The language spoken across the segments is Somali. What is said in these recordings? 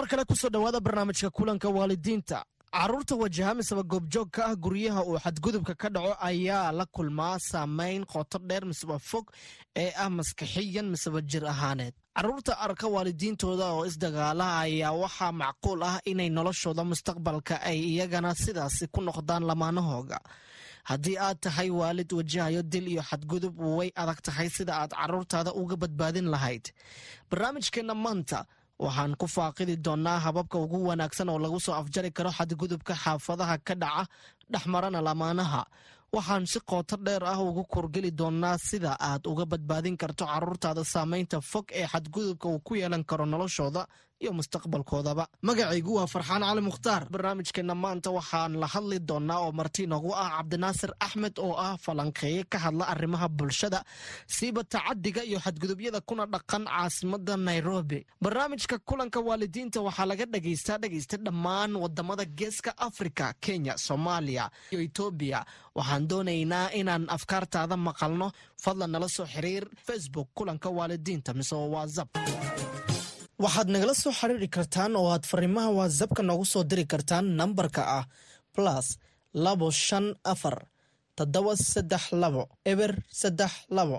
mar kale ku soo dhowaada barnaamijka kulanka waalidiinta. Caruurta wajaha miseba goobjoog ka ah guryaha uu xadgudubka ka dhaco ayaa la kulmaa. Saameyn qoto dheer miseba fog ee ah maskixiyan miseba jir ahaaneed. Caruurta arka waalidiintooda oo isdagaala ayaa waxaa macquul ah inay noloshooda mustaqbalka ay iyagana sidaasi ku noqdaan lamaanahooga. Haddii aad tahay waalid wajahayo dil iyo xadgudub way adag tahay sida aad caruurtaada uga badbaadin lahayd. Barnaamijkeenna maanta waxaan ku faaqidi doonnaa hababka ugu wanaagsan oo lagu soo afjari karo xadgudubka xaafadaha ka dhaca dhexmarana lamaanaha. Waxaan si qooto dheer ah ugu kurgeli doonnaa sida aad uga badbaadin karto caruurtaada saamaynta fog ee xadgudubka uu ku yeelan karo noloshooda iyo mustaqbalkoodaba. Magacaygu waa farxaan cali mukhtaar. Barnaamijkeenna maanta waxaan la hadli doonnaa oo marti noogu ah cabdinaasir axmed oo ah falanqeeye ka hadla arrimaha bulshada siiba tacadiga iyo xadgudubyada kuna dhaqan caasimada nairobi. Barnaamijka kulanka waalidiinta waxaa laga dhagaystaa dhegaysta dhammaan waddamada geeska afrika kenya soomaaliya iyo etoobiya waxaan doonaynaa inaan afkaartaada maqalno. Fadlan nala soo xiriir facebook kulanka waalidiinta mise whatsapp waxaad nagala soo xiriiri kartaan oo aad fariimaha watsapka noogu soo diri kartaan nambarka ah plus labo shan afar toddoba saddex labo eber saddex labo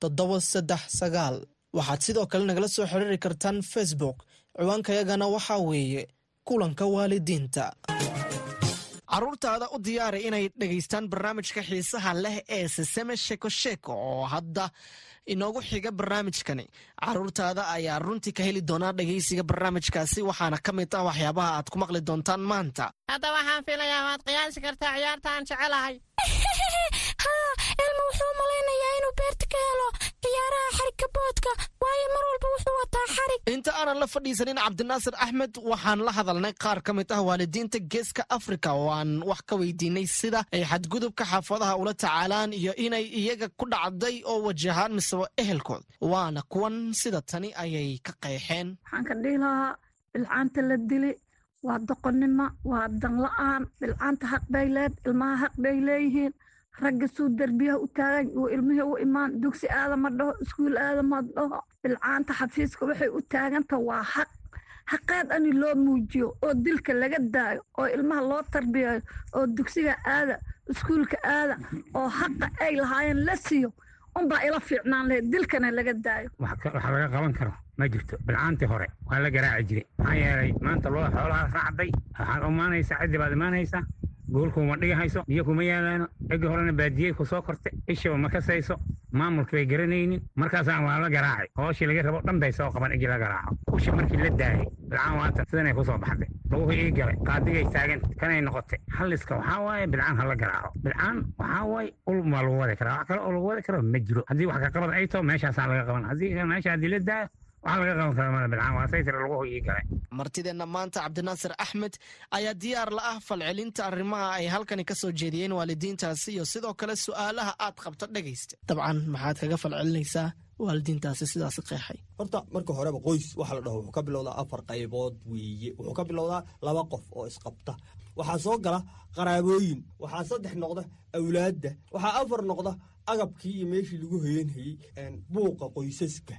toddoba saddex sagaal. Waxaad sidoo kale nagala soo xiriiri kartaan facebook. Ciwaankayagana waxaa weeye kulanka waalidiinta caruurtaada u diyaaray inay dhegaystaan barnaamijka xiisaha leh ee seseme sheko sheko oo hadda inoogu xiga barnaamijkani. Caruurtaada ayaa runtii ka heli doonaa dhegaysiga barnaamijkaasi waxaana ka mid ah waxyaabaha aad ku maqli doontaan maanta. Hadda waxaan filayaa waad qiyaasi kartaa ciyaartaan jecelahay elma wuxuu malaynayaa inuu beerta ka helo ciyaaraha xarigka boodka waayo mar walba wuxuu wataa xarig. Inta aanan la fadhiisanin cabdinaasir axmed waxaan la hadalnay qaar ka mid ah waalidiinta geeska afrika. Oo aan wax ka weydiinay sida ay xadgudubka xaafadaha ula tacaalaan iyo inay iyaga ku dhacday oo wajahaan misebo ehelkood. Waana kuwan sida tani ayay ka qeexeen. Waxaan ka dhihi lahaa bilcaanta la dili waa doqonnimo waa danla-aan bilcaanta xaq bay leed ilmaha xaq bay leeyihiin ragga suu derbiyaha u taagan uu ilmihii u imaan dugsi aadama dhaho iskuul aadama dhaho bilcaanta xafiiska waxay u taaganta waa xaq xaqeed ani loo muujiyo oo dilka laga daayo oo ilmaha loo tarbiyayo oo dugsiga aada iskuulka aada oo xaqa ay lahaayeen la siiyo unbaa ila fiicnaan lahayd dilkana laga daayo. Waxa laga qaban karo ma jirto. Bilcaantii hore waa la garaaci jiray. Maxaa yeelay maanta loo xoolahaas raacday waxaad imaanaysaa ciddii baad imaanaysaa goolkuuma dhigahayso biyo kuma yaalaano. Eggii horena baadiyey ku soo kortay ishaba ma kasayso maamulka bay garanaynin. Markaasaan waa la garaacay. Hooshii laga rabo dhan bay soo qaban eggii la garaaco ushi markii la daayay bilcaan waata sidanay ku soo baxday. Laguhu ii galay qaadigay taagan kanay noqotay. Halliska waxaa waaye bilcaan ha la garaaco bilcaan waxaa waaye ul waa lagu wadi karaa. Wax kale oo lagu wadi karo ma jiro. Haddii wax ka qabad ay taho meeshaasaan laga qaban. Haddii meesha haddii la daayo waxaa laga qaban karaa mala bilcaan waa saytira laguhu ii galay martideenna maanta cabdinaasir axmed ayaa diyaar la ah falcelinta arrimaha ay halkani ka soo jeediyeen waalidiintaasi iyo sidoo kale su'aalaha aad qabto dhegaysta dabcan maxaad kaga falcelinaysaa waalidiintaasi sidaasi qeexay. Horta marka horeba qoys waxa la dhaho wuxuu ka bilowdaa afar qaybood weeye. Wuxuu ka bilowdaa laba qof oo isqabta. Waxaa soo gala qaraabooyin waxaa saddex noqda awlaadda waxaa afar noqda agabkii iyo meeshii lagu hoyanhayey buuqa qoysaska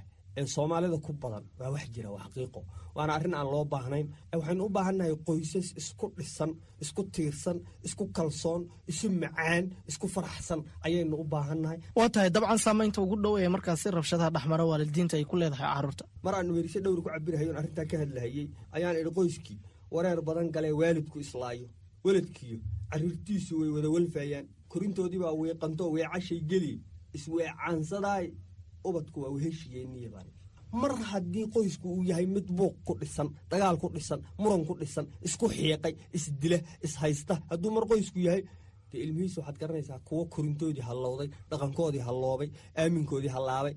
soomaalida ku badan. Waa wax jira waa xaqiiqo. Waana arrin aan loo baahnayn. Waxaynu u baahannahay qoysas isku dhisan isku tiirsan isku kalsoon isu macaan isku faraxsan ayaynu u baahannahay waa tahay dabcan saamaynta ugu dhow ee markaasi rabshadaha dhexmara waalidiinta ay ku leedahay carruurta? Mar aan werisyo dhowri ku cabirahayoon arrintaa ka hadlahayey ayaan idhi qoyskii wareer badan galee waalidku islaayo. Weladkiyo carruurtiisu way wada walfaayaan korintoodiibaa weeqanto weecashay geli. Isweecaansadaay ubadku waa weheshiyeenniyabaan mar haddii qoysku uu yahay mid buuq ku dhisan dagaal ku dhisan muran ku dhisan isku xiiqay isdila ishaysta hadduu mar qoysku yahay dee ilmihiisa waxaad garanaysaa kuwo korintoodii hallowday dhaqankoodii halloobay aaminkoodii hallaabay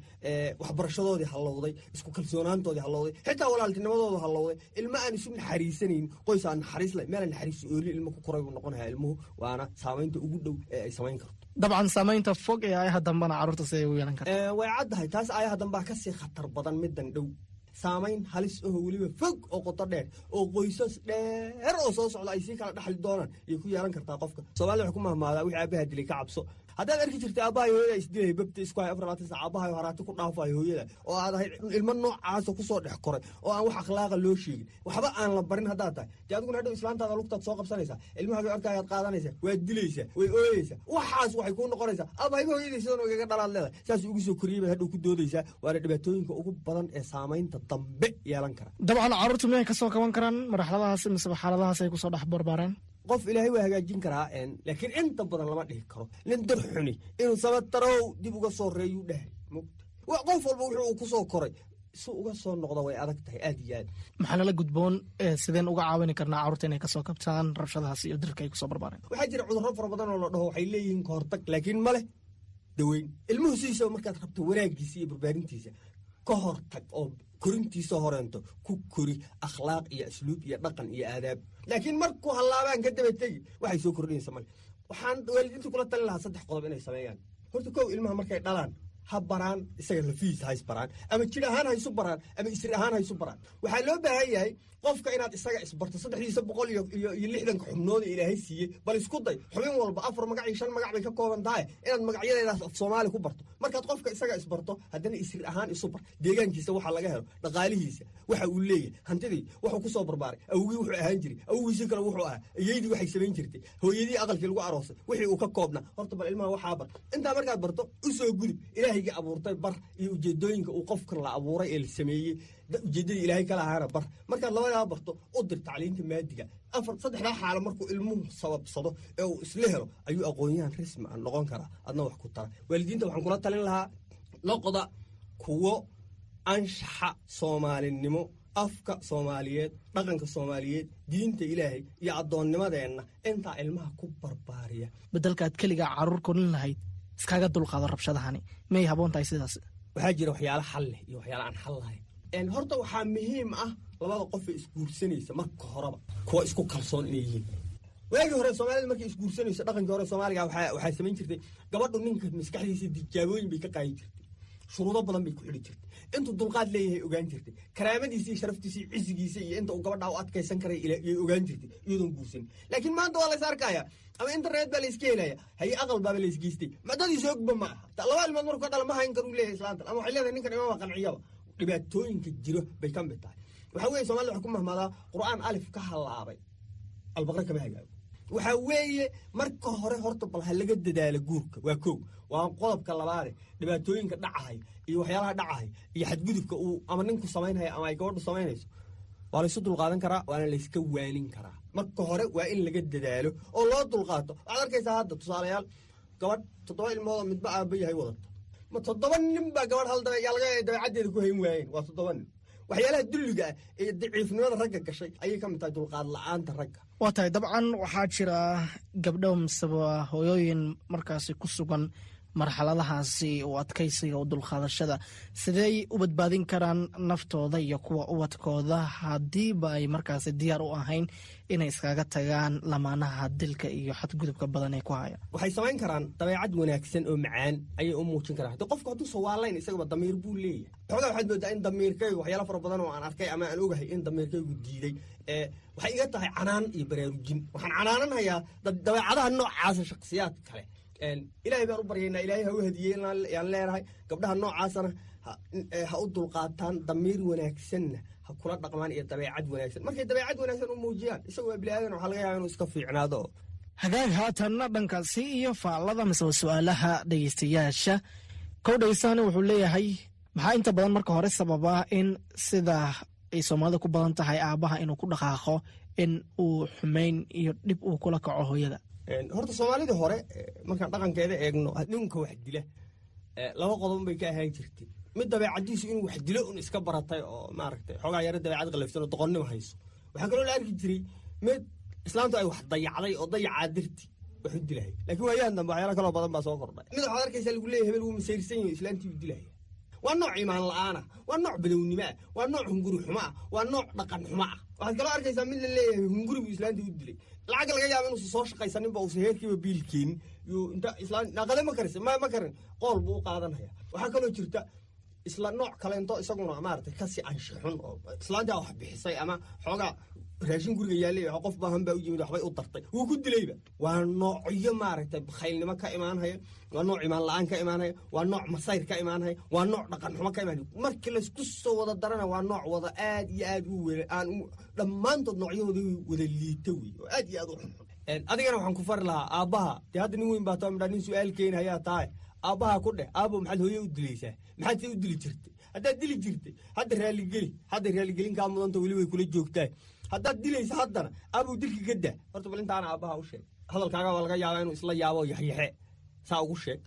waxbarashadoodii hallowday isku kalsoonaantoodii hallowday xitaa walaaltinimadoodu hallowday ilmo aan isu naxariisanayn qoys aan naxariis leh meelaan naxariis ooli ilmo ku koray buu noqonayaa ilmuhu waana saamaynta ugu dhow ee ay samayn karto. Dabcan saamaynta fog ee ayaha dambana carruurta si ay u yeelan karta way caddahay taas ayaha dambaa ka sii khatar badan middan dhow saamayn halis aho weliba fog oo qoto dheer oo qoysas dheer oo soo socda ay sii kala dhaxli doonaan ayay ku yeelan kartaa qofka. Soomaalida waxay ku mahmaadaa wixii aabbaha dilay ka cabso haddaad arki jirtay aabbahay hooyada isdilay babta isku hay afar labaatan sac haraati ku dhaafayo hooyada oo aad ahayd ilmo noocaasa ku soo dhex koray oo aan wax akhlaaqa loo sheegin. Waxba aan la barin haddaad tahay. Dee adiguna hadhow islaantaada lugtaad soo qabsanaysaa ilmahaagay arkaayaad qaadanaysaa waad dilaysaa way ooyeysaa waxaas waxay kuu noqonaysaa. Aabahayba hooyadii sidan igaga dhalaad leedahay saas ugu soo koriyey baad hadhow ku doodaysaa waana dhibaatooyinka ugu badan ee saamaynta dambe yeelan kara dabcan carruurtu miyay ka soo kaban karaan marxaladahaas miseba xaaladahaas ay ku soo dhex barbaareen qof ilaahay waa hagaajin karaa laakiin inta badan lama dhihi karo. Nin dar xuni inuu samatarow dib uga soo reeyuu dhahay qof walba wuxuu uu ku soo koray. Si uga soo noqda way adag tahay aad iyo aad. Maxaa nala gudboon sideen uga caawini karnaa carruurta inay ka soo kabtaan rabshadahaas iyo dirka ay ku soo barbaareen waxaa jira cudurro fara badan oo la dhaho waxay leeyihiin ka hortag laakiin ma leh daweyn. Ilmuhu sidiisaba markaad rabto wanaagiisa iyo barbaarintiisa ka hortag oo korintiisa horeento ku kori akhlaaq iyo asluub iyo dhaqan iyo aadaab. Laakiin markuu hallaabaan ka daba tegi waxay soo kordhinaysa male. Waxaan waalidiinta kula talin lahaa saddex qodob inay sameeyaan. Horta kow ilmaha markay dhalaan ha baraan isaga lafihiisa hays baraan ama jir ahaan haysu baraan ama isri ahaan haysu baraan. Waxaa loo baahan yahay qofka inaad isaga isbarto saddexdiisa boqol iyo lixdanka xubnooda ilaahay siiyey bal isku day xubin walba afar magac iyo shan magac bay ka kooban tahay inaad magacyadeedaas af soomaali ku barto. Markaad qofka isaga isbarto haddana isri ahaan isu bar. Deegaankiisa waxa laga helo dhaqaalihiisa waxa uu leeyahay hantidii wuxuu ku soo barbaaray awgii wuxuu ahaan jiray awgiisi kale wuxuu ahaa iyaydii waxay samayn jirtay hooyadii aqalkii lagu aroosay wixii uu ka koobnaa. Horta bal ilmaha waxaa bar. Intaa markaad barto u soo gudub ilaahayga abuurtay bar iyo ujeedooyinka uu qofkan la abuuray ee la sameeyey. Ujeeddadii ilaahay kala ahaana bar. Markaad labadaa barto u dir tacliinta maadiga. Afar saddexdaa xaalo markuu ilmuhu sababsado ee uu isla helo ayuu aqoonyahan rasmi ah noqon karaa. Adna wax ku tara. Waalidiinta waxaan kula talin lahaa noqda kuwo anshaxa soomaalinimo afka soomaaliyeed dhaqanka soomaaliyeed diinta ilaahay iyo addoonnimadeenna. Intaa ilmaha ku barbaariya. Bedelkaad keligaa carruur korin lahayd iskaga dulqaado rabshadahani. Miyay haboon tahay sidaas. Waxaa jira waxyaalo xal leh iyo waxyaalo aan xal lahayn. Horta waxaa muhiim ah labada qof ee isguursanaysa marka horeba kuwa isku kalsoon inay yihiin. Waagii hore soomaalida markay isguursanayso dhaqankii hore soomaaliga waxaa samayn jirtay gabadhu ninka maskaxdiisa tijaabooyin bay ka qaadi jirtay shuruudo badan bay ku xidhi jirtay. Intuu dulqaad leeyahay ogaan jirtay. Sharaftiisa iyo cisigiisa iyo inta uu gabadha u adkaysan karay yay ogaan jirtay iyadoon guursanin laakiin maanta waa lays arkaya ama internet baa layska helaya haye aqal baaba laysgeystay madadiisa ogba ma aha laba ilmood markuu ka dhala ma hayn karuu leeyahay islaantan ama waxay leedahay ninkan imama qanciyaba dhibaatooyinka jiro bay ka mid tahay. Waxaa weeye somalida waxay ku mahmaadaa qur'aan alif ka hallaabay albaqre kama hagaago waxaa weeye marka hore horta bal ha laga dadaalo guurka. Waa kow. Waa qodobka labaade dhibaatooyinka dhacahay iyo waxyaalaha dhacahay iyo xadgudubka uu ama ninku samaynhaya ama ay gabadhu samaynayso. Waa laysu dulqaadan karaa waana layska waanin karaa. Marka hore waa in laga dadaalo oo loo dulqaato. Waxaad arkaysaa hadda tusaalayaal gabadh toddoba ilmoodo midba aaba yahay wadata ma toddoba nin baa gabadh hal dabeecaddeeda ku hayn waayeen? Waa toddoba nin waxyaalaha dulliga ah ee daciifnimada ragga gashay ayay ka mid tahay dulqaad la'aanta ragga. Waa tahay dabcan waxaa jira gabdho miseba hooyooyin markaasi ku sugan marxaladahaasi u adkaysiga u dulqaadashada. Sideey u badbaadin karaan naftooda iyo kuwa ubadkooda haddiiba ay markaasi diyaar u ahayn inay iskaga tagaan lamaanaha dilka iyo xadgudubka badan ee ku haya. Waxay samayn karaan dabeecad wanaagsan oo macaan ayay u muujin karaan. Hadi qofku hadduu sawaalayn isagaba damiir buu leeyahay. Xoogaa waxaad moodaa in damiirkaygu waxyaala fara badan oo aan arkay ama aan ogahay in damiirkaygu diiday waxay iga tahay canaan iyo baraarujin. Waxaan canaananhayaa dabeecadaha noocaasa shaksiyaad kale ilaahay baan u baryaynaa ilaahay ha u hadiyey yaan leenahay gabdhaha noocaasana ha u dulqaataan damiir wanaagsanna ha kula dhaqmaan iyo dabeecad wanaagsan. Markay dabeecad wanaagsan u muujiyaan isaga waa biniaadan waxaa laga yaaba inuu iska fiicnaado. Hagaag haatanna dhankaasi iyo faallada miseba su'aalaha dhegeystayaasha kow dhegeystaani wuxuu leeyahay maxaa inta badan marka hore sababaa in sida ay soomaalida ku badan tahay aabaha inuu ku dhaqaaqo in uu xumayn iyo dhib uu kula kaco hooyada horta soomaalidii hore markaan dhaqankeeda eegno ninka wax dila laba qodob bay ka ahaan jirtay. Mid dabeecadiisu inuu wax dilo un iska baratay oo maaragtay xoogaa yaro dabeecad qalafsan oo doqonnimo hayso waxaa kaloo la arki jiray mid islaamtu ay wax dayacday oo dayacaa darti wax u dilahaya laakiin waayahan dambe waxyaala kaloo badan baa soo kordhay. Mid waxaad arkaysaa lagu leeyahay hebel wuu masayrsan yahay islaantii u dilahaya waa nooc imaan la'aana waa nooc badownimo ah waa nooc hunguri xumo ah waa nooc dhaqan xumo ah waxaad kaloo arkaysaa mid la leeyahay buu islaantii u dilay. Lacag laga yaaba inuusa soo shaqaysaninba uusa heerkiiba biil keenin yuu inta islaan naaqade ma karis ma ma karin. Qool buu u qaadanaya waxaa kaloo jirta isla nooc kaleento isaguna maaragtay ka sii anshixun oo islaantaa wax bixisay ama xoogaa raashin guriga yaallay qof baahan baa u yimid waxbay u dartay wuu ku dilayba. Waa noocyo maaragtay bakhaylnimo ka imaanhaya waa nooc imaan la'aan ka imaanhaya waa nooc masayr ka imaanhaya waa nooc dhaqan xumo ka imaanhaya markii laysku soo wada darana waa nooc wada aad iyo aad u wele aan dhammaantood noocyahooda wada liita wey oo aad iyo aad u xunxun. Adigana waxaan ku fari lahaa aabbaha dee hadda nin weyn baa too midhaa nin su'aal keeni hayaa tahay aabbaha ku dheh aabbo maxaad hooye u dilaysaa maxaad se u dili jirtay? Haddaad dili jirtay hadda raalligeli hadda raalligelin kaa mudanta weli way kula joogtaa haddaad dilaysa haddana aabuu dilka ka daa. Horta bal intaana aabbaha u sheeg. Hadalkaaga waa laga yaabaa inuu isla yaabo yaxyaxe saa ugu sheeg.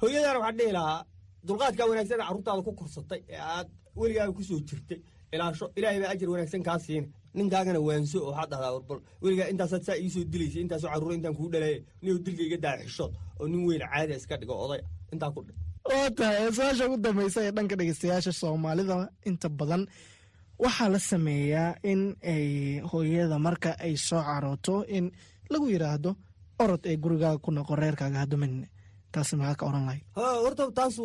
Hooyadana waxaan dhihi lahaa dulqaadkaa wanaagsan carruurtaada ku korsatay ee aad weligaaga ku soo jirtay ilaasho ilaahay baa ajar wanaagsan kaa siina ninkaagana waanso oo waxaad dhahdaa warbal weligaa intaasaad saa iisoo dilaysa intaasoo carruura intaan kuu dhalaaya ninuu dilka iga daa xishood oo nin weyn caadi iska dhigo oday intaa ku dhe waa tahay su'aasha ugu dambaysa ee dhanka dhegeystayaasha soomaalida inta badan waxaa la sameeyaa in ay hooyada marka ay soo carooto in lagu yidhaahdo orod ee gurigaaga ku noqo reerkaaga hadumin taasi maxaa ka oran lahay. Horta taasu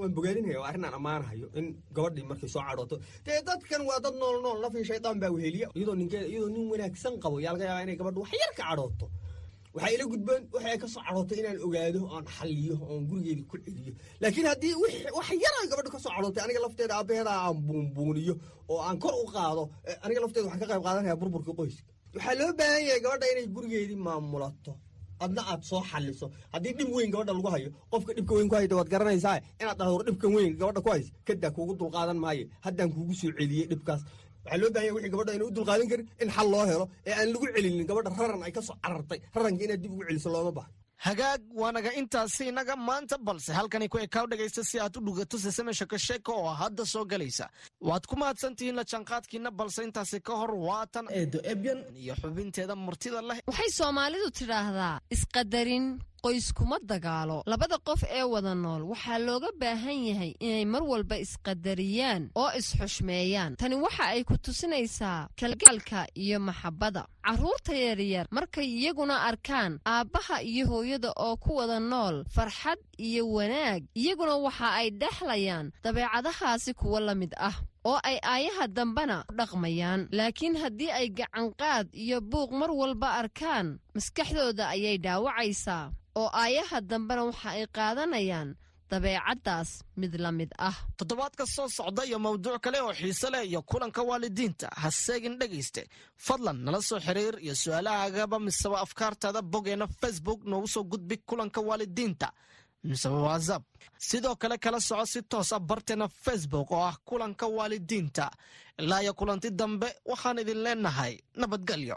waan bogaadinaya waa arrin aan ammaanahayo in gabadhii markay soo cadhooto. Dee dadkan waa dad nool nool nafii shaydaan baa weheliya. Iyadoo ninkeeda iyadoo nin wanaagsan qabo yaa laga yaabaa inay gabadhu wax yar ka cadhooto. Waxaa ila gudboon waxa ay cadhootay inaan ogaado oon xalliyo oon gurigeedii ku celiyo. Laakiin haddii wax yar ay gabadhu ka soo cadhootay aniga lafteeda aabbaheeda aan buunbuuniyo oo aan kor u qaado aniga lafteeda waxaan ka qayb qaadanaya burburkii qoyska. Waxaa loo baahan yahay gabadha inay gurigeedii maamulato adna aad soo xaliso haddii dhib weyn gabadha lagu hayo qofka dhibka weyn ku hayta waad garanaysaa inaad dhahdo dhibkan weyn gabadha ku hays kadaa kuugu dulqaadan maayo. Haddaan kuugu soo celiyey dhibkaas. Waxaa loo bahanya wixii gabadha ayna u dulqaadan karin in xal loo helo ee aan lagu celinin gabadha raran ay ka soo carartay. Raranka inaad dib ugu celiso looma baha hagaag waanaga intaasi inaga maanta balse halkani ku ekaaw dhegaysta si aad u dhugato sesame sheko sheeko oo hadda soo galaysa. Waad ku mahadsantihiin la jaanqaadkiina balse intaasi ka hor waatan eedo ebyan iyo xubinteeda murtida leh. Waxay soomaalidu tidhaahdaa isqadarin qoys kuma dagaalo. Labada qof ee wada nool waxaa looga baahan yahay inay mar walba isqadariyaan oo isxushmeeyaan. Tani waxa ay ku tusinaysaa kalgaalka iyo maxabbada carruurta yaryar markay iyaguna arkaan aabbaha iyo hooyada oo ku wada nool farxad iyo wanaag iyaguna waxa ay dhexlayaan dabeecadahaasi kuwa la mid ah oo ay aayaha dambena u dhaqmayaan. Laakiin haddii ay gacanqaad iyo buuq mar walba arkaan maskaxdooda ayay dhaawacaysaa oo aayaha dambena waxa ay qaadanayaan dabeecaddaas mid la mid ah. Toddobaadka soo socda iyo mawduuc kale oo xiise leh iyo kulanka waalidiinta ha seegin dhegayste. Fadlan nala soo xiriir iyo su'aalahaagaba miseba afkaartaada boggeena facebook noogu soo gudbi kulanka waalidiinta miseba whatsapp. Sidoo kale kala soco si toos ah barteena facebook oo ah kulanka waalidiinta. Ilaa iyo kulanti dambe waxaan idin leenahay nabadgelyo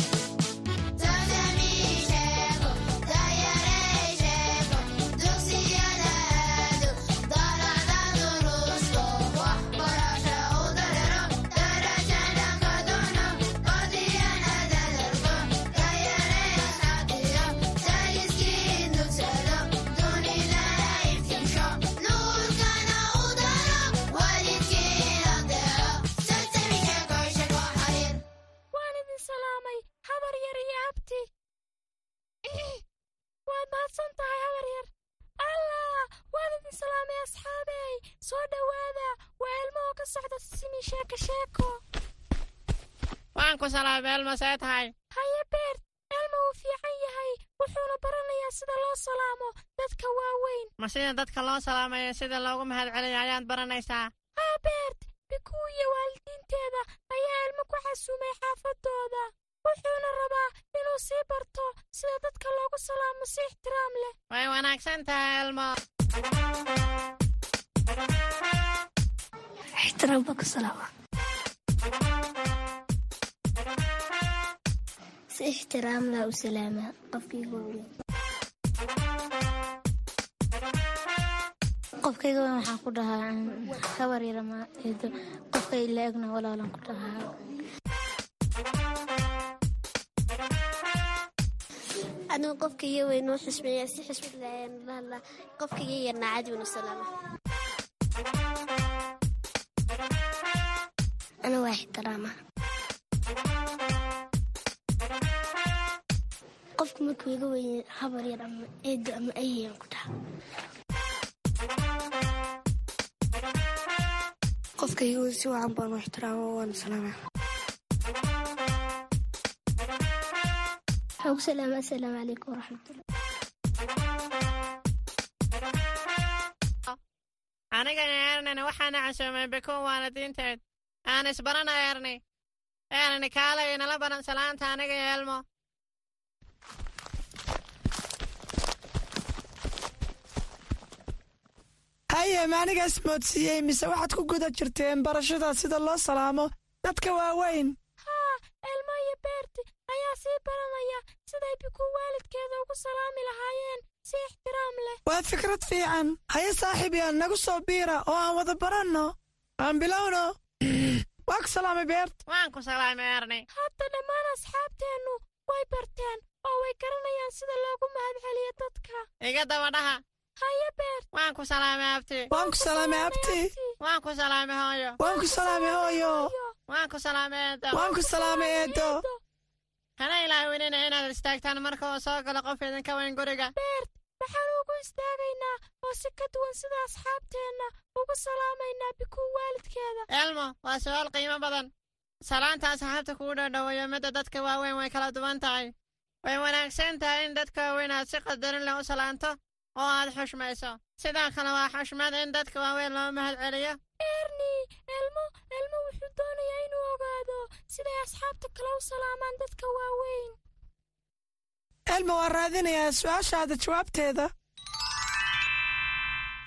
ku salaamay elma see tahay? Haye beert elma wuu fiican yahay. Wuxuuna baranayaa sida loo salaamo dadka waaweyn. Ma sida dadka loo salaamayo sida loogu mahadceliyo ayaad baranaysaa. Haa beert bikuu iyo waalidiinteeda ayaa ilmo ku xasuumay xaafadooda wuxuuna rabaa inuu sii barto sida dadka loogu salaamo si ixtiraam leh. Way wanaagsan tahay elmo. Ixtiraam baa ku salaama si ixtiraam lah u salaamaa qofkayga waaweyn qofkayga weyn waxaan ku dhahaa habar yarama eedo qofkay la-egna walaalan ku dhahaa anuu qofkaiyo weyn u xusmeeya si xusmad lahayn la hadlaa qofkaiyo yarna caadi wanu salaama ana waa ixtiraama qofku markuu iga weyn habar yar ama eedo ama ayayaan ku dhaha qofkayga weyn si wacan baan u ixtiraama waana salaama waxaan ku salaama assalaamu calaykum waraxmatullah anigana eernan waxaana casuumay bikuun waalidiinteed aan isbarana eerni eerni kaalay inala baran salaanta aniga iyo haye maanigaas moodsiiyey mise waxaad ku guda jirteen barashada sida loo salaamo dadka waaweyn? Haa elmo iyo beerti ayaa sii baranaya siday bikuu waalidkeeda ugu salaami lahaayeen si ixtiraam leh. Waa fikrad fiican. Haye saaxiibyaa nagu soo biira oo aan wada baranno. Aan bilowno. Waa ku salaamay beert waan ku salaamay erni hadda dhammaan asxaabteennu way barteen oo way garanayaan sida loogu mahadceliyo dadka. Iga daba dhaha. haye beert waan ku salaamay abti. Waan ku salaamay abti. waan ku salaamay hooyo. Waan ku salaamay hooyo. waan ku salaamay eedo waan ku salaamay eedo hana ilaawinina inaad istaagtaan marka uu soo galo qof idinka weyn guriga. Beert waxaan ugu istaagaynaa oo si ka duwan sida asxaabteenna ugu salaamaynaa bikuu waalidkeeda. Elmo waa su'aal qiimo badan. Salaanta asxaabta kugu dhadhoweeyo midda dadka waaweyn way kala duwan tahay. Way wanaagsan tahay in dadka waaweyn aad si qadarin leh u salaanto oo aad xushmayso sidoo kale waa xushmad in dadka waaweyn loo mahad celiyo erni elmo elmo wuxuu doonayaa inuu ogaado siday asxaabta kale u salaamaan dadka waaweyn elmo waa raadinayaa su'aashaada jawaabteeda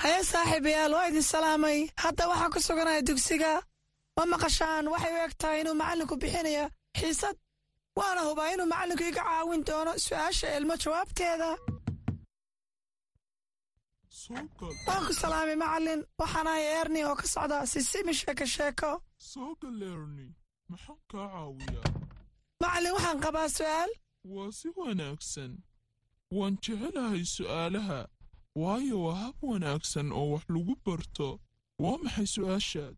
haye saaxiibayaal waa idin salaamay hadda waxaan ku suganaya dugsiga ma maqashaan waxay u eg tahay inuu macallinku bixinaya xiisad waana hubaa inuu macallinku iga caawin doono su'aasha elmo jawaabteeda waan ku salaamay macallin waxaan ahay erni oo ka socda sisimi sheeko sheeko. Macallin waxaan qabaa su'aal. Waa si wanaagsan. Waan jecelahay su'aalaha waayo waa hab wanaagsan oo wax lagu barto. Waa maxay su'aashaad?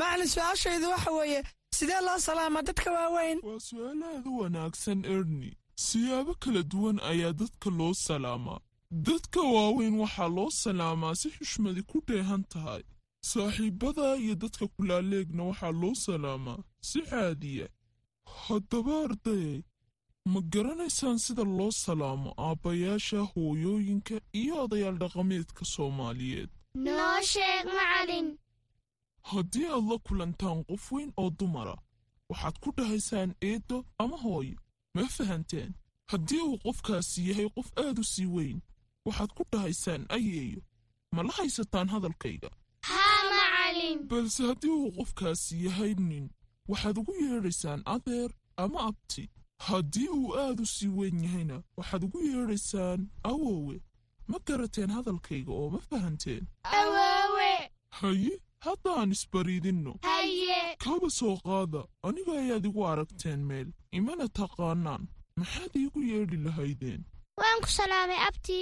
Macallin su'aashaydu waxa weeye sidee loo salaamaa dadka waaweyn? Waa su'aalaada wanaagsan erni siyaabo kala duwan ayaa dadka loo salaamaa dadka waaweyn waxaa loo salaamaa si xushmadi ku dheehan tahay. Saaxiibbada iyo dadka kulaaleegna waxaa loo salaamaa si caadiya. Haddaba ardayay ma garanaysaan sida loo salaamo aabbayaasha hooyooyinka iyo odayaal dhaqameedka soomaaliyeed? Noo sheeg macalin. Haddii aad la kulantaan qof weyn oo dumara waxaad ku dhahaysaan eeddo ama hooyo. Ma fahanteen? Haddii uu qofkaasi yahay qof aad u sii weyn waxaad ku dhahaysaan ayeeyo ma la haysataan hadalkayga? Haa macalin. Balse haddii uu qofkaasi yahay nin waxaad ugu yeedhaysaan adeer ama abti. Haddii uu aad u sii weyn yahayna waxaad ugu yeedhaysaan awoowe. Ma garateen hadalkayga oo ma fahanteen? Awoowe. Haye haddaan isbariidinno. Haye. Kaba soo qaada aniga ayaad igu aragteen meel. Imana taqaanaan maxaad iigu yeedhi lahaydeen? Waan ku salaamay abti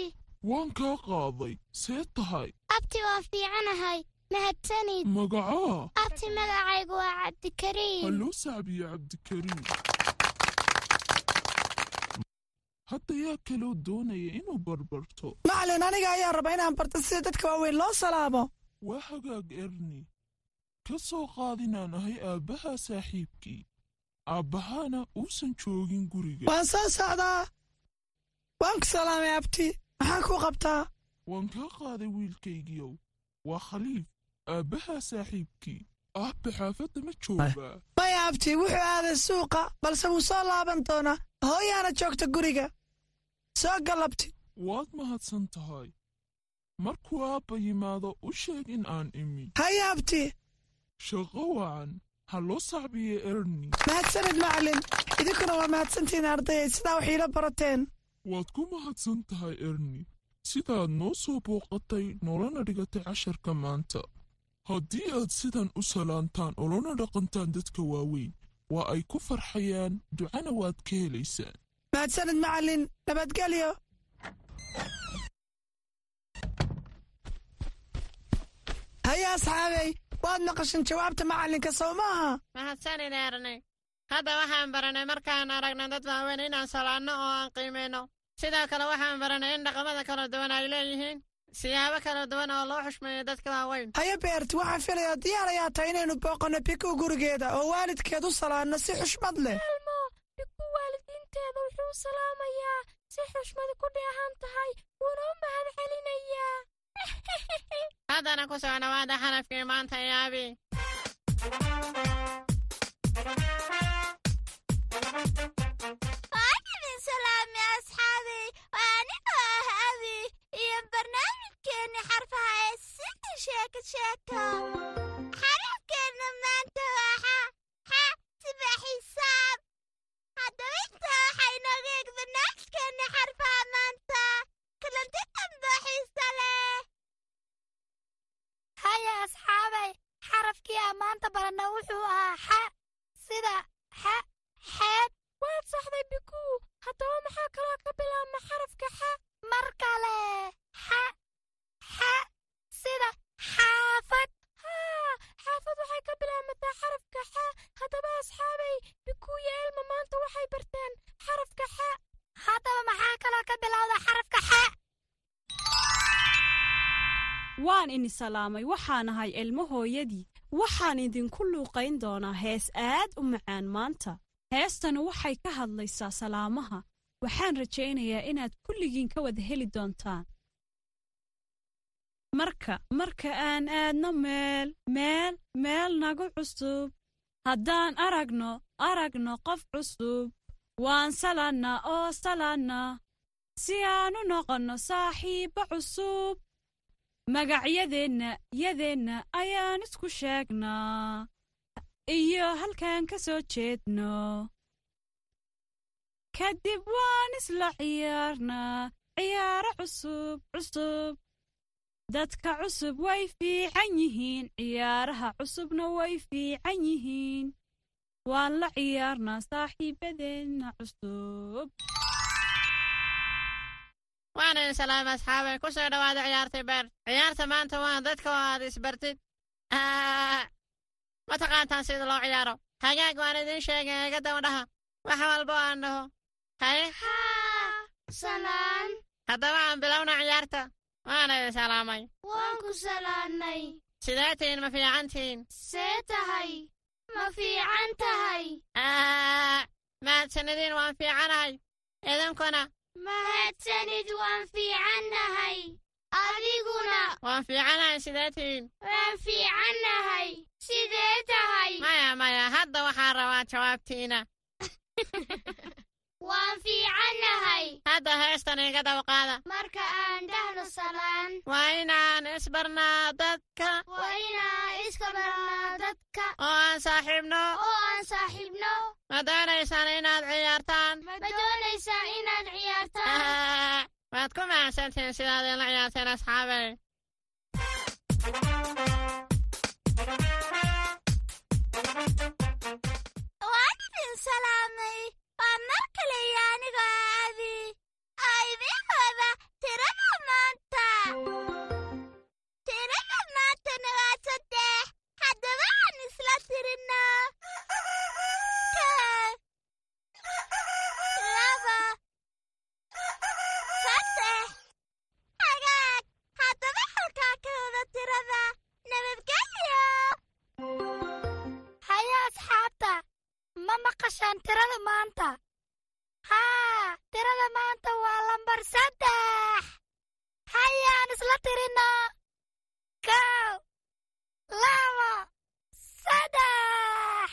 waan kaa qaaday see tahay. Abti waa fiicanahay mahadsanid. Magacaa. Abti magacaygu waa cabdikariim. Halloo sacbiye cabdikariim. Hadda yaa kaloo doonaya inuu barbarto. Macallin aniga ayaa raba inaan barto sida dadka waaweyn loo salaamo. Waa hagaag erni ka soo qaadinaan ahay aabbaha saaxiibkii. Aabbahaana uusan joogin guriga. Waan soo socdaa. Waan ku salaamay abti maxaa kuu qabtaa waan kaa qaaday wiilkaygiiow waa khaliif aabbaha saaxiibkii. Aabbe xaafadda ma joogaa maya abti wuxuu aaday suuqa balse wuu soo laaban doonaa. Hooyaana joogta guriga. Soo galabti waad mahadsan tahay. Markuu aabba yimaado u sheeg in aan imi. Haye abti shaqo wacan. Ha loo sacbiye erni. Mahadsanid macalin. Idinkuna waa mahadsantihiin ardayay sidaa wax iila barateen waad ku mahadsan tahay erni sidaad noo soo booqatay noolana dhigatay casharka maanta. Haddii aad sidan u salaantaan oo lana dhaqantaan dadka waaweyn waa ay ku farxayaan ducana waad ka helaysaan. Mahadsanid macalin nabadgelyo haya asxaabey waad maqashan jawaabta macallinka sow maaha? Mahadsanid erni hadda waxaan baranay markaan aragna dad waaweyn inaan salaanno oo aan qiimayno sidoo kale waxaan baranay in dhaqamada kala duwan ay leeyihiin. Siyaabo kala duwan oo loo xushmeeyo dadka waaweyn. Haya beert waxaan filayaa diyaar ayaa tahay inaynu booqanno biku gurigeeda oo waalidkeed u salaanno si xushmad leh. Elmo biku waalidiinteeda wuxuu u salaamayaa si xushmadi ku dheehan tahay. Wuuna u mahad celinayaa haddana ku soo dhawaada xarafkii maanta yaabi xarafkeenna maanta waa xa siba xisaab. Haddaba intaa waxay nooga eeg barnaamijkeenni xarfaha maanta. Kulanti damboo xiisa leh. Haya asxaabay. Xarafkii aan maanta baranna wuxuu ahaa xa sida xa xeeb waad saxday bikuu haddaba maxaa kaloo ka bilaabma xarafka xa mar kale xa xa sida xaafad xaafad waxay ka bilaabmataa xarafka xa haddaba asxaabay bikuu iyo elma maanta waxay barteen xarafka xa haddaba maxaa kaloo ka bilowda xarafka xa waan ini salaamay waxaan ahay ilmo hooyadii waxaan idinku luuqayn doonaa hees aad u macaan maanta heestana waxay ka hadlaysaa salaamaha. Waxaan rajaynayaa inaad kulligiin ka wada heli doontaan. Marka marka aan aadno meel meel meel nagu cusub. Haddaan aragno aragno qof cusub. Waan salaannaa oo salaannaa si aan u noqonno saaxiibbo cusub. Magacyadeenna yadeenna ayaan isku sheegnaa iyo halkaan ka soo jeedno. Kadib waan isla ciyaarnaa ciyaaro cusub cusub. Dadka cusub way fiican yihiin. Ciyaaraha cusubna way fiican yihiin. Waan la ciyaarnaa saaxiibadeenna cusub. Waana idin salaamay asxaabay. Ku soo dhowaada ciyaartay beer. Ciyaarta maanta waa dadka oo aad isbartid ma taqaantaan sida loo ciyaaro. Hagaag waan idiin sheegay eega dabadhaha wax walba aan dhaho. Haye salaan haddaba aan bilowna ciyaarta. Waana idin salaamay. Waan ku salaannay sidee tihiin ma fiican tihiin see tahay. Ma fiican tahay. Mahadsanidin waan fiicanahay. Idinkuna. Mahadsanid waan fiicannahay adiguna. Waan fiicanahay sidee tihiin waan fiicannahay rabaa jawaabtiina waan fiicannahay. Hadda heestan iga dawqaada. Marka aan dhahno salaan. Waa inaan isbarnaa dadka. Waa inaan iska barnaa dadka. Oo aan saaxiibno. Oo aan saaxiibno. Ma doonaysaan inaad ciyaartaan? Ma doonaysaan inaad ciyaartaan? Waad ku mahadsantihiin sidaad ila ciyaarteen asxaabey waan idin salaamay. Waa mar kale iyo anigoo abi oo idiin tirada maanta. Tirada maantana waa saddex. Haddaba aan isla tirinno maqashaan tirada maanta haa tirada maanta waa lambar saddex. Hayaan isla tirinaa kow laba. Saddex.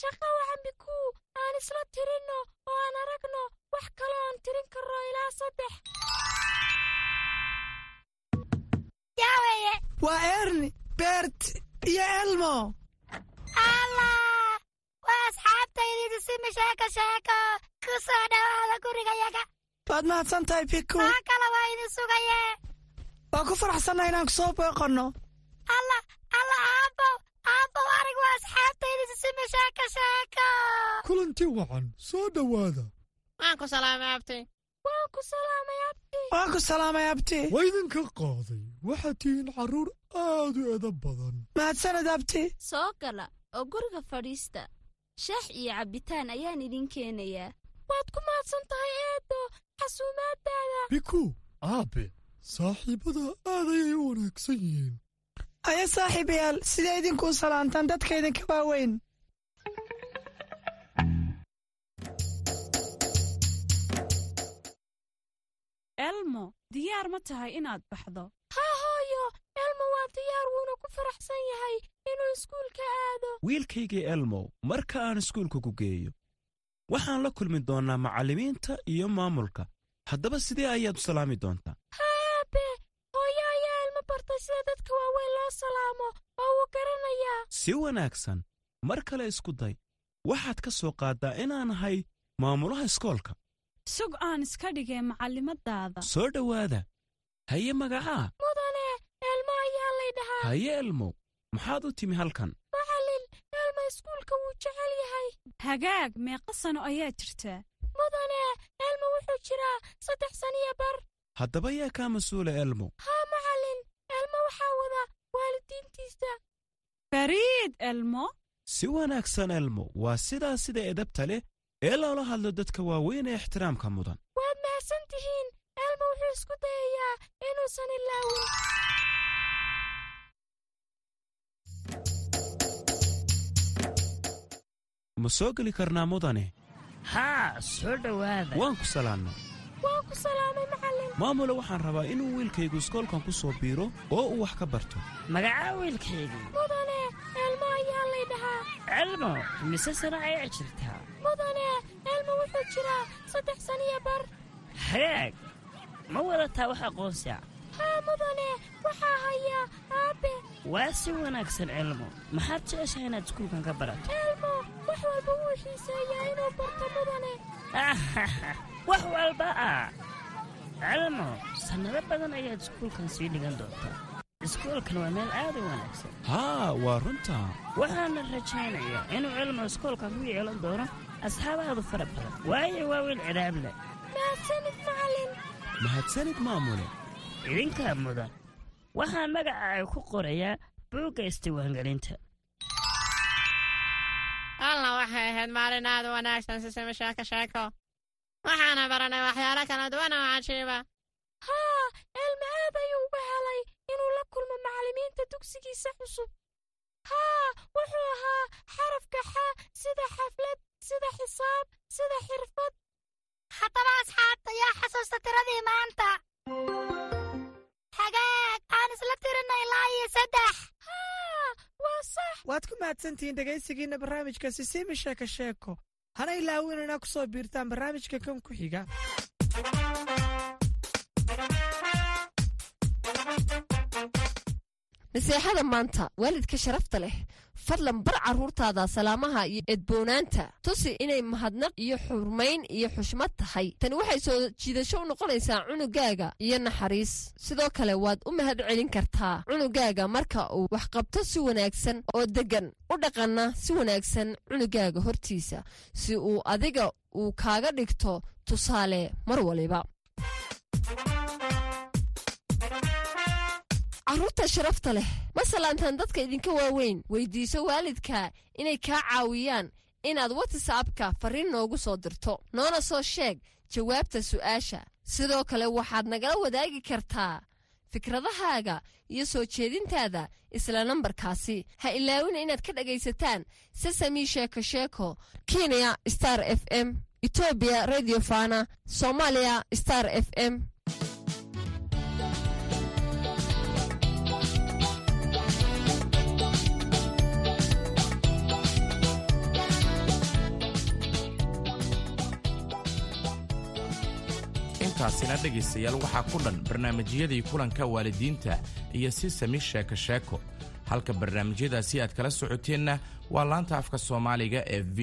Shaqa waxan bikuu aan isla tirinno oo aan aragno wax kaloo aan tirin karno ilaa saddex. Waa erni beert iyo elmo allah waa asxaabtaydii simi sheeko sheeko ku soo dhawaada gurigayaga waad mahadsan tahay biku maa kale waa idin sugaye. Waa ku faraxsannaha inaan ku soo booqanno? Allah allah aabbow aabbow arig waa asxaabtaydii simi sheeko sheeko kulanti wacan soo dhowaada. Waan ku salaamay abti waan ku salaamay abti waan ku salaamay abti waa idinka qaaday waxaad tihiin carruur aad u edab badan. Mahadsaned abti soo gala oo guriga fadhiista shax iyo cabbitaan ayaan idin keenayaa. Waad ku mahadsan tahay eedo xasuumaaddaada. Biku aabe saaxiibbada aad ayay u wanaagsan yihiin. Aya saaxiibayaal sidee idinkuu salaantaan dadka idinka waaweyn. Elmo diyaar ma tahay inaad baxdo elmo waa diyaar wuuna ku faraxsan yahay inuu iskuulka aado. Wiilkaygii elmow marka aan iskuulka ku geeyo waxaan la kulmi doonnaa macallimiinta iyo maamulka. Haddaba sidee ayaad u salaami doontaa? Haabe hooyo ayaa elmo bartay sida dadka waaweyn loo salaamo oo uu garanayaa si wanaagsan mar kale isku day. Waxaad ka soo qaaddaa inaan ahay maamulaha iskoolka. Sug aan iska dhigay macallimadaada soo dhowaada. Haye magacaa mudane elmo ayaa lay dhahaa haye elmow maxaad u timi halkan? Macallin elmo iskuulka wuu jecel yahay. Hagaag meeqa sano ayaa jirtaa mudane elmo wuxuu jiraa saddex saniyo bar. Haddaba yaa kaa mas'uula elmow haa macallin elmo waxaa wada waalidiintiisa. Fariid elmo. Si wanaagsan elmow waa sidaa sida edabta leh ee loola hadlo dadka waaweyn ee ixtiraamka mudan. Waad mahadsan tihiin. Elmo wuxuu isku dayayaa inuusan ilaawin ma soo geli karnaa mudane? Haa soo dhowaada. Waan ku salaannay waan ku salaamay macallin maamule waxaan rabaa inuu wiilkaygu iskoolkan ku soo biiro oo uu wax ka barto. Magacaa wiilkaygii mudane elmo ayaa lay dhahaa. Elmo mise sana ayaa jirtaa mudane elmo wuxuu jiraa saddex saniyo bar. Hagaag ma wadataa wax aqoonsi ah? Haa mudane waxaa hayaa aabbe waa si wanaagsan elmo. Maxaad jeceshahay inaad iskuulkan ka barato wax walba wuu xiiseeyaa inuu barto mudane. Wax walba ah. Elmo sannado badan ayaad iskuulkan sii dhigan doontaa. Iskuulkan waa meel aad u wanaagsan. Haa waa runtaa waxaana rajaynayaa inuu elmo iskoolkan ku yeelan doono asxaabaadu fara badan. Waayo waa wiil cidhaab leh. Mahadsanid macallin mahadsanid maamule. Idinkaa mudan. Waxaan magaca ay ku qorayaa buugga isdiiwaangelinta alla waxay ahayd maalin aad u wanaagsan sisimi sheeko sheeko waxaana baranay waxyaalo kala duwan oo cajiiba haa elmo aad ayuu uga helay inuu la kulmo macallimiinta dugsigiisa cusub haa wuxuu ahaa xarafka xa sida xaflad sida xisaab sida xirfad haddaba asxaabta yaa xasuusta tiradii maanta waad ku mahadsantihiin dhegaysigiinna barnaamijka sisiimi sheeko sheeko. Hana ilaawin inaa ku soo biirtaan barnaamijka kan ku xiga naseexada maanta waalidka sharafta leh fadlan bar carruurtaada salaamaha iyo edboonaanta. Tusi inay mahadnaq iyo xurmayn iyo xushmad tahay. Tani waxay soo jiidasho u noqonaysaa cunugaaga iyo naxariis. Sidoo kale waad u mahad celin kartaa cunugaaga marka uu waxqabto si wanaagsan oo deggan. U dhaqanna si wanaagsan cunugaaga hortiisa si uu adiga uu kaaga dhigto tusaale mar waliba carruurta sharafta leh. Ma salaantaan dadka idinka waaweyn weydiiso waalidka inay kaa caawiyaan inaad watsapka farriin noogu soo dirto. Noona soo sheeg jawaabta su'aasha. Sidoo kale waxaad nagala wadaagi kartaa fikradahaaga iyo soo jeedintaada isla nambarkaasi. Ha ilaawina inaad ka dhegaysataan sesami sheeko sheeko kenya star f m etoobiya radio fana soomaaliya star f m intaasina dhegaystayaal waxaa ku dhan barnaamijyadii kulanka waalidiinta iyo si sami sheeko sheeko. Halka barnaamijyadaasi aad kala socoteenna waa laanta afka soomaaliga ee v